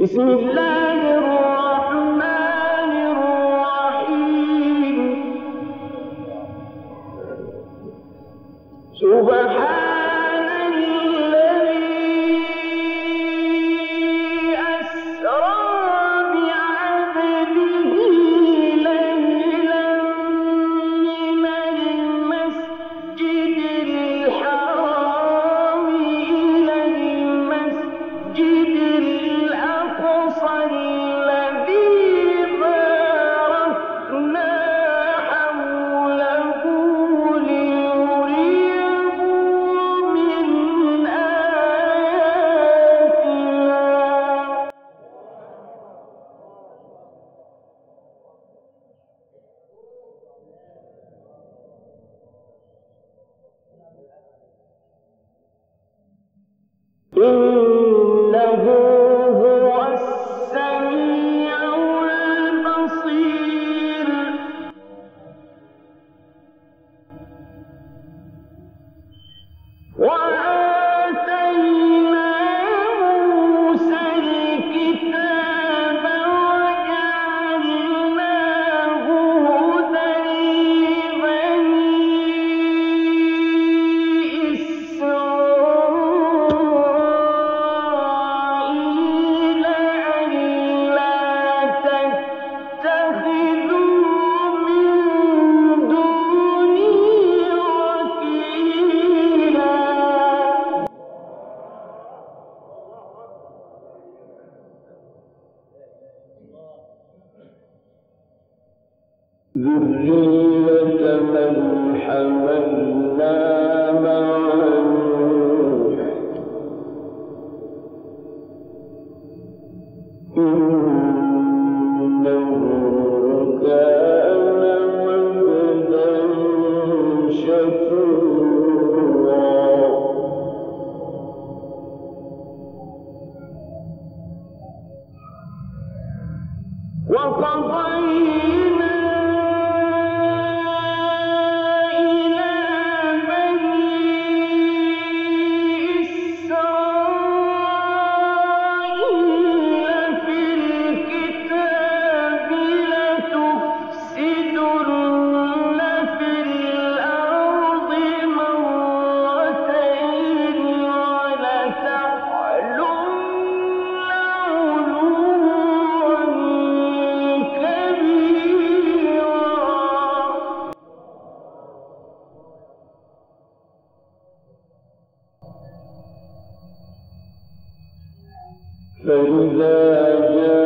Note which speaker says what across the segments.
Speaker 1: بسم الله Ooh. وقضينا فإذا جاء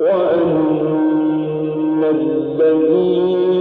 Speaker 1: وأن الذين